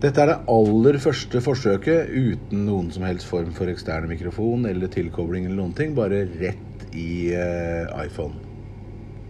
Dette er det aller første forsøket uten noen som helst form for eksterne mikrofon eller tilkobling eller noen ting. Bare rett i uh, iPhone.